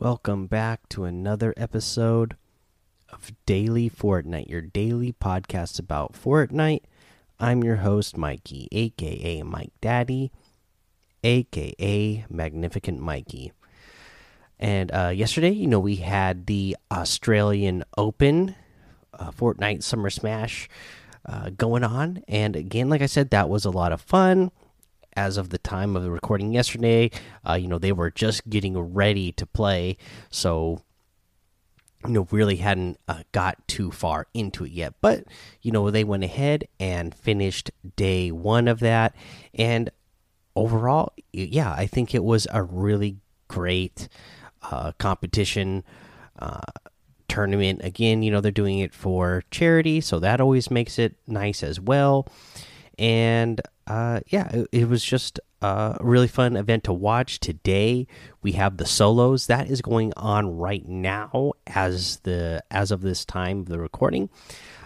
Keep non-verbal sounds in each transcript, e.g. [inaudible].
Welcome back to another episode of Daily Fortnite, your daily podcast about Fortnite. I'm your host, Mikey, aka Mike Daddy, aka Magnificent Mikey. And uh, yesterday, you know, we had the Australian Open uh, Fortnite Summer Smash uh, going on. And again, like I said, that was a lot of fun as of the time of the recording yesterday. Uh, you know, they were just getting ready to play, so you know, really hadn't uh, got too far into it yet. But you know, they went ahead and finished day one of that, and overall, yeah, I think it was a really great uh, competition. Uh, tournament again you know they're doing it for charity so that always makes it nice as well and uh, yeah, it, it, was just a really fun event to watch. Today we have the solos that is going on right now as the as of this time of the recording.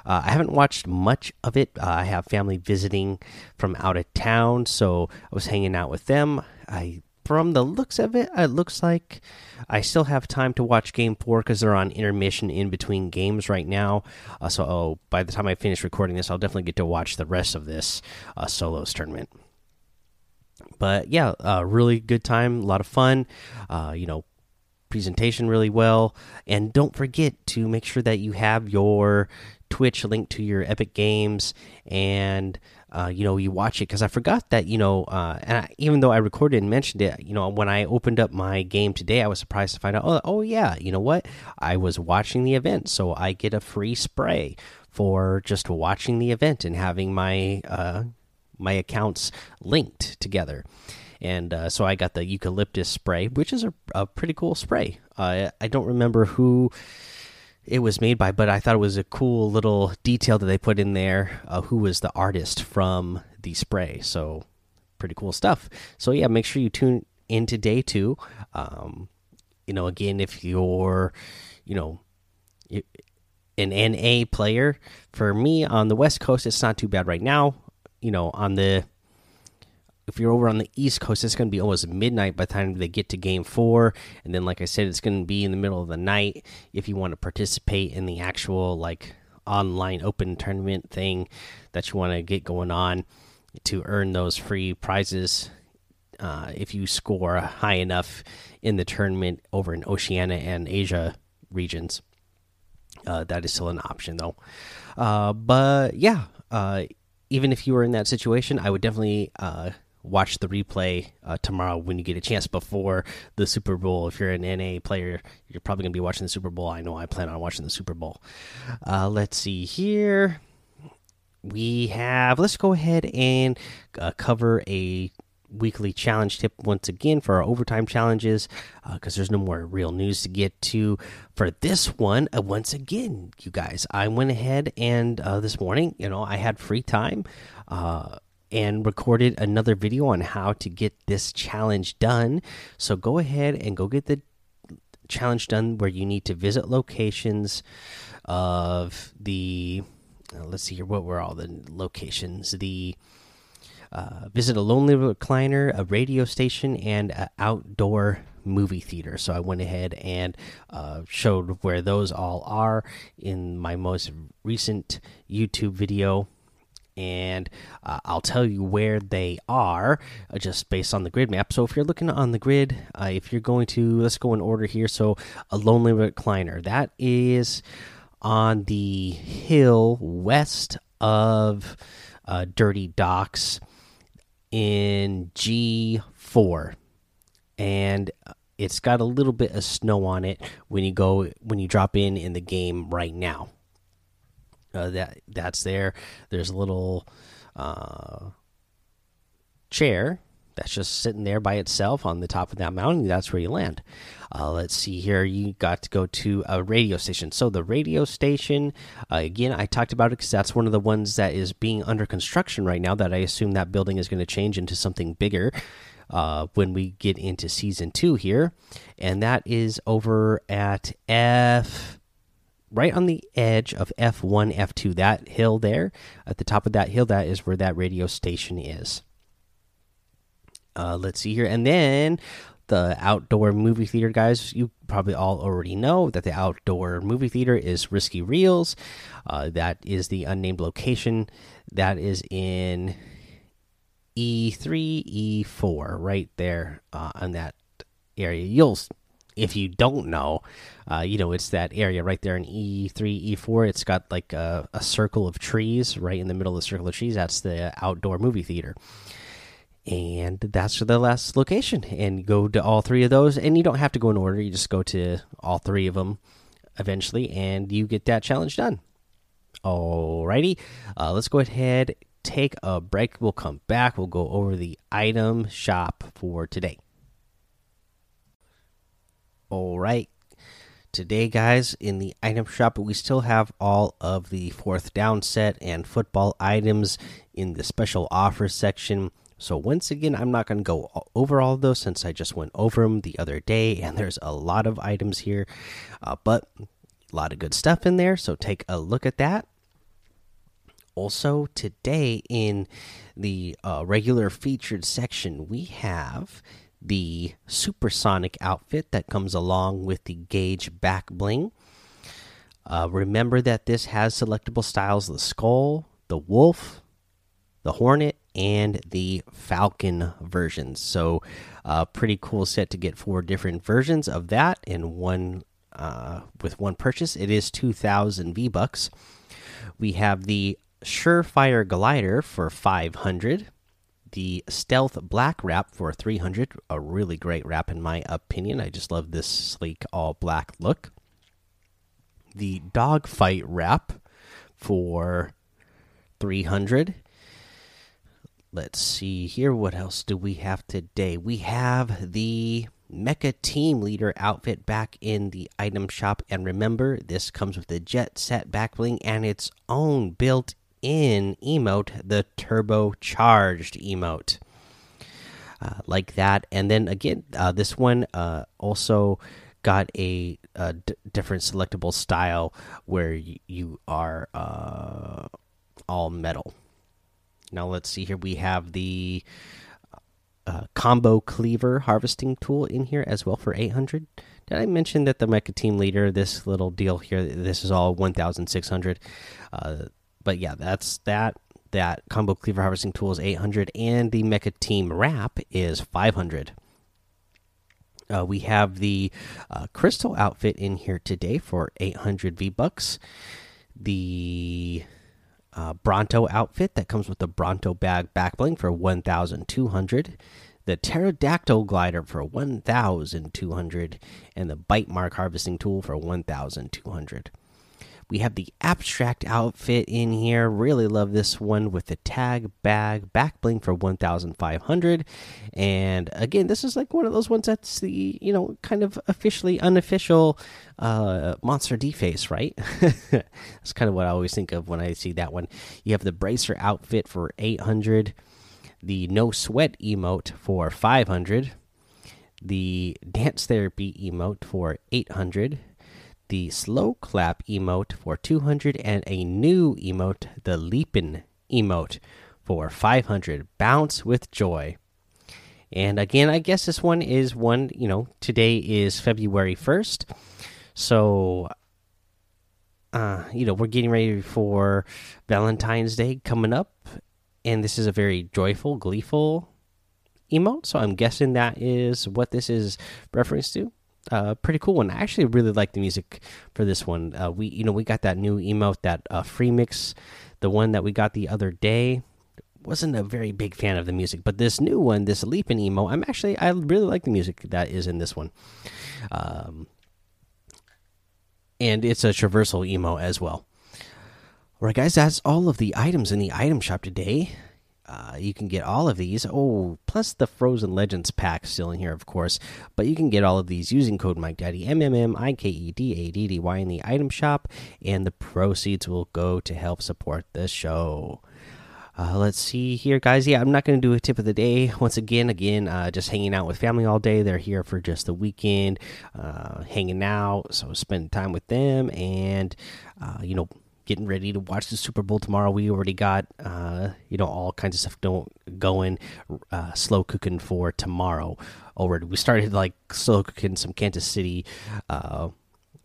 Uh, I haven't watched much of it. Uh, I have family visiting from out of town, so I was hanging out with them. I from the looks of it, it looks like I still have time to watch Game Four because they're on intermission in between games right now. Uh, so, oh, by the time I finish recording this, I'll definitely get to watch the rest of this uh, solos tournament. But yeah, uh, really good time, a lot of fun. Uh, you know, presentation really well, and don't forget to make sure that you have your Twitch linked to your Epic Games and uh, you know, you watch it because I forgot that, you know, uh, and I, even though I recorded and mentioned it, you know, when I opened up my game today, I was surprised to find out, oh, oh yeah, you know what? I was watching the event, so I get a free spray for just watching the event and having my uh, my accounts linked together. And uh, so I got the eucalyptus spray, which is a, a pretty cool spray. Uh, I don't remember who it was made by, but I thought it was a cool little detail that they put in there. Uh, who was the artist from the spray? So pretty cool stuff. So yeah, make sure you tune into day two. Um, you know, again, if you're, you know, an NA player, for me on the West Coast, it's not too bad right now. You know, on the if you're over on the East Coast, it's going to be almost midnight by the time they get to Game Four, and then, like I said, it's going to be in the middle of the night if you want to participate in the actual like online open tournament thing that you want to get going on to earn those free prizes. Uh, if you score high enough in the tournament over in Oceania and Asia regions, uh, that is still an option though. Uh, but yeah, uh, even if you were in that situation, I would definitely uh, watch the replay uh, tomorrow when you get a chance before the Super Bowl. If you're an NA player, you're probably going to be watching the Super Bowl. I know I plan on watching the Super Bowl. Uh, let's see here. We have, let's go ahead and uh, cover a weekly challenge tip once again for our overtime challenges because uh, there's no more real news to get to for this one uh, once again you guys i went ahead and uh, this morning you know i had free time and recorded another video on how to get this challenge done. So go ahead and go get the challenge done where you need to visit locations of the uh, let's see here what were all the locations? The uh, visit a lonely recliner a radio station and an outdoor movie theater. So i went ahead and uh, showed where those all are in my most recent youtube video and uh, I'll tell you where they are uh, just based on the grid map. So if you're looking on the grid, uh, if you're going to let's go in order here. So a lonely recliner that is on the hill west of uh, Dirty Docks in G4, and it's got a little bit of snow on it when you go when you drop in in the game right now uh, that that's there. There's a little uh, chair that's just sitting there by itself on the top of that mountain. That's where you land. Uh, let's see here. You got to go to a radio station. So the radio station, uh, again, I talked about it because that's one of the ones that is being under construction right now. That I assume that building is going to change into something bigger. Uh, when we get into season two here, and that is over at F right on the edge of F1, F2, that hill there, at the top of that hill, that is where that radio station is. Uh, let's see here. And then the outdoor movie theater guys you probably all already know that the outdoor movie theater is risky reels uh, that is the unnamed location that is in e3 e4 right there uh, on that area you'll if you don't know uh, you know it's that area right there in e3 e4 it's got like a, a circle of trees right in the middle of the circle of trees. That's the outdoor movie theater. And that's the last location. And go to all three of those. And you don't have to go in order. You just go to all three of them eventually and you get that challenge done. Alrighty. Uh, let's go ahead take a break. We'll come back. We'll go over the item shop for today all right today guys in the item shop we still have all of the fourth down set and football items in the special offer section so once again, I'm not going to go over all of those since I just went over them the other day, and there's a lot of items here, uh, but a lot of good stuff in there. So take a look at that. Also, today in the uh, regular featured section, we have the supersonic outfit that comes along with the gauge back bling. Uh, remember that this has selectable styles the skull, the wolf, the hornet, and the Falcon versions. So, uh, pretty cool set to get four different versions of that in one uh, with one purchase. It is two thousand V bucks. We have the Surefire Glider for five hundred. The Stealth Black Wrap for 300, a really great wrap in my opinion. I just love this sleek all black look. The Dogfight Wrap for 300 let's see here. What else do we have today? We have the Mecha Team Leader outfit back in the item shop. And remember, this comes with the Jet Set backbling and its own built in emote, the Turbo Charged emote. Uh, like that. And then again, uh, this one uh, also got a, a different selectable style where you are uh, all metal. Now let's see here. We have the uh, combo cleaver harvesting tool in here as well for 800. Did I mention that the Mecha Team Leader, this little deal here, this is all 1,600? But yeah, that's that. That combo cleaver harvesting tool is 800, and the Mecha Team Wrap is 500. Uh, we have the uh, crystal outfit in here today for 800 V bucks. The uh, Bronto outfit that comes with the Bronto bag backbling for 1,200, the Pterodactyl glider for 1,200, and the Bite Mark harvesting tool for 1,200. We have the Abstrakt outfit in here. Really love this one with the tag bag back bling for 1500. And again, this is like one of those ones that's the, you know, kind of officially unofficial uh, Monster deface, right? [laughs] that's kind of what I always think of when I see that one. You have the bracer outfit for 800, the no sweat emote for 500, the dance therapy emote for 800 the slow clap emote for 200 and a new emote, the leapin emote for 500. Bounce with joy. And again, I guess this one is one, you know, today is February 1st. So uh, you know, we're getting ready for Valentine's Day coming up, and this is a very joyful, gleeful emote. So I'm guessing that is what this is reference to uh, pretty cool one. I actually really like the music for this one. Uh, we you know we got that new emote that uh, free mix, the one that we got the other day. Wasn't a very big fan of the music, but this new one, this leaping emo, I'm actually I really like the music that is in this one. Um, and it's a traversal emo as well. All right, guys, that's all of the items in the item shop today. Uh, you can get all of these. Oh, plus the Frozen Legends pack still in here, of course. But you can get all of these using code Mike Daddy M M M I K E D A D D Y in the item shop, and the proceeds will go to help support the show. Uh, let's see here, guys. Yeah, I'm not going to do a tip of the day. Once again, again, uh, just hanging out with family all day. They're here for just the weekend, uh, hanging out, so spending time with them, and uh, you know, getting ready to watch the Super Bowl tomorrow. We already got uh, you know all kinds of stuff don't going uh, slow cooking for tomorrow already. We started like slow cooking some Kansas City uh,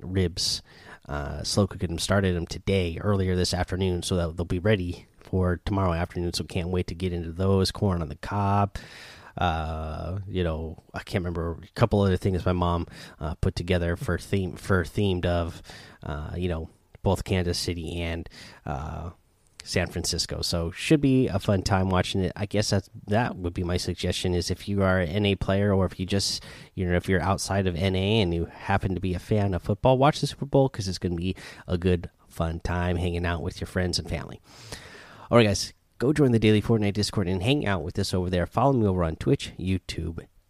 ribs. Uh, slow cooking them started them today earlier this afternoon, so that they'll be ready for tomorrow afternoon. So can't wait to get into those corn on the cob. Uh, you know, I can't remember a couple other things my mom uh, put together for theme for themed of, you know, both Kansas City and uh, San Francisco. So should be a fun time watching it. I guess that that would be my suggestion is if you are an NA player or if you just you know if you're outside of NA and you happen to be a fan of football, watch the Super Bowl because it's going to be a good fun time hanging out with your friends and family. All right, guys, go join the daily Fortnite Discord and hang out with us over there. Follow me over on Twitch, YouTube,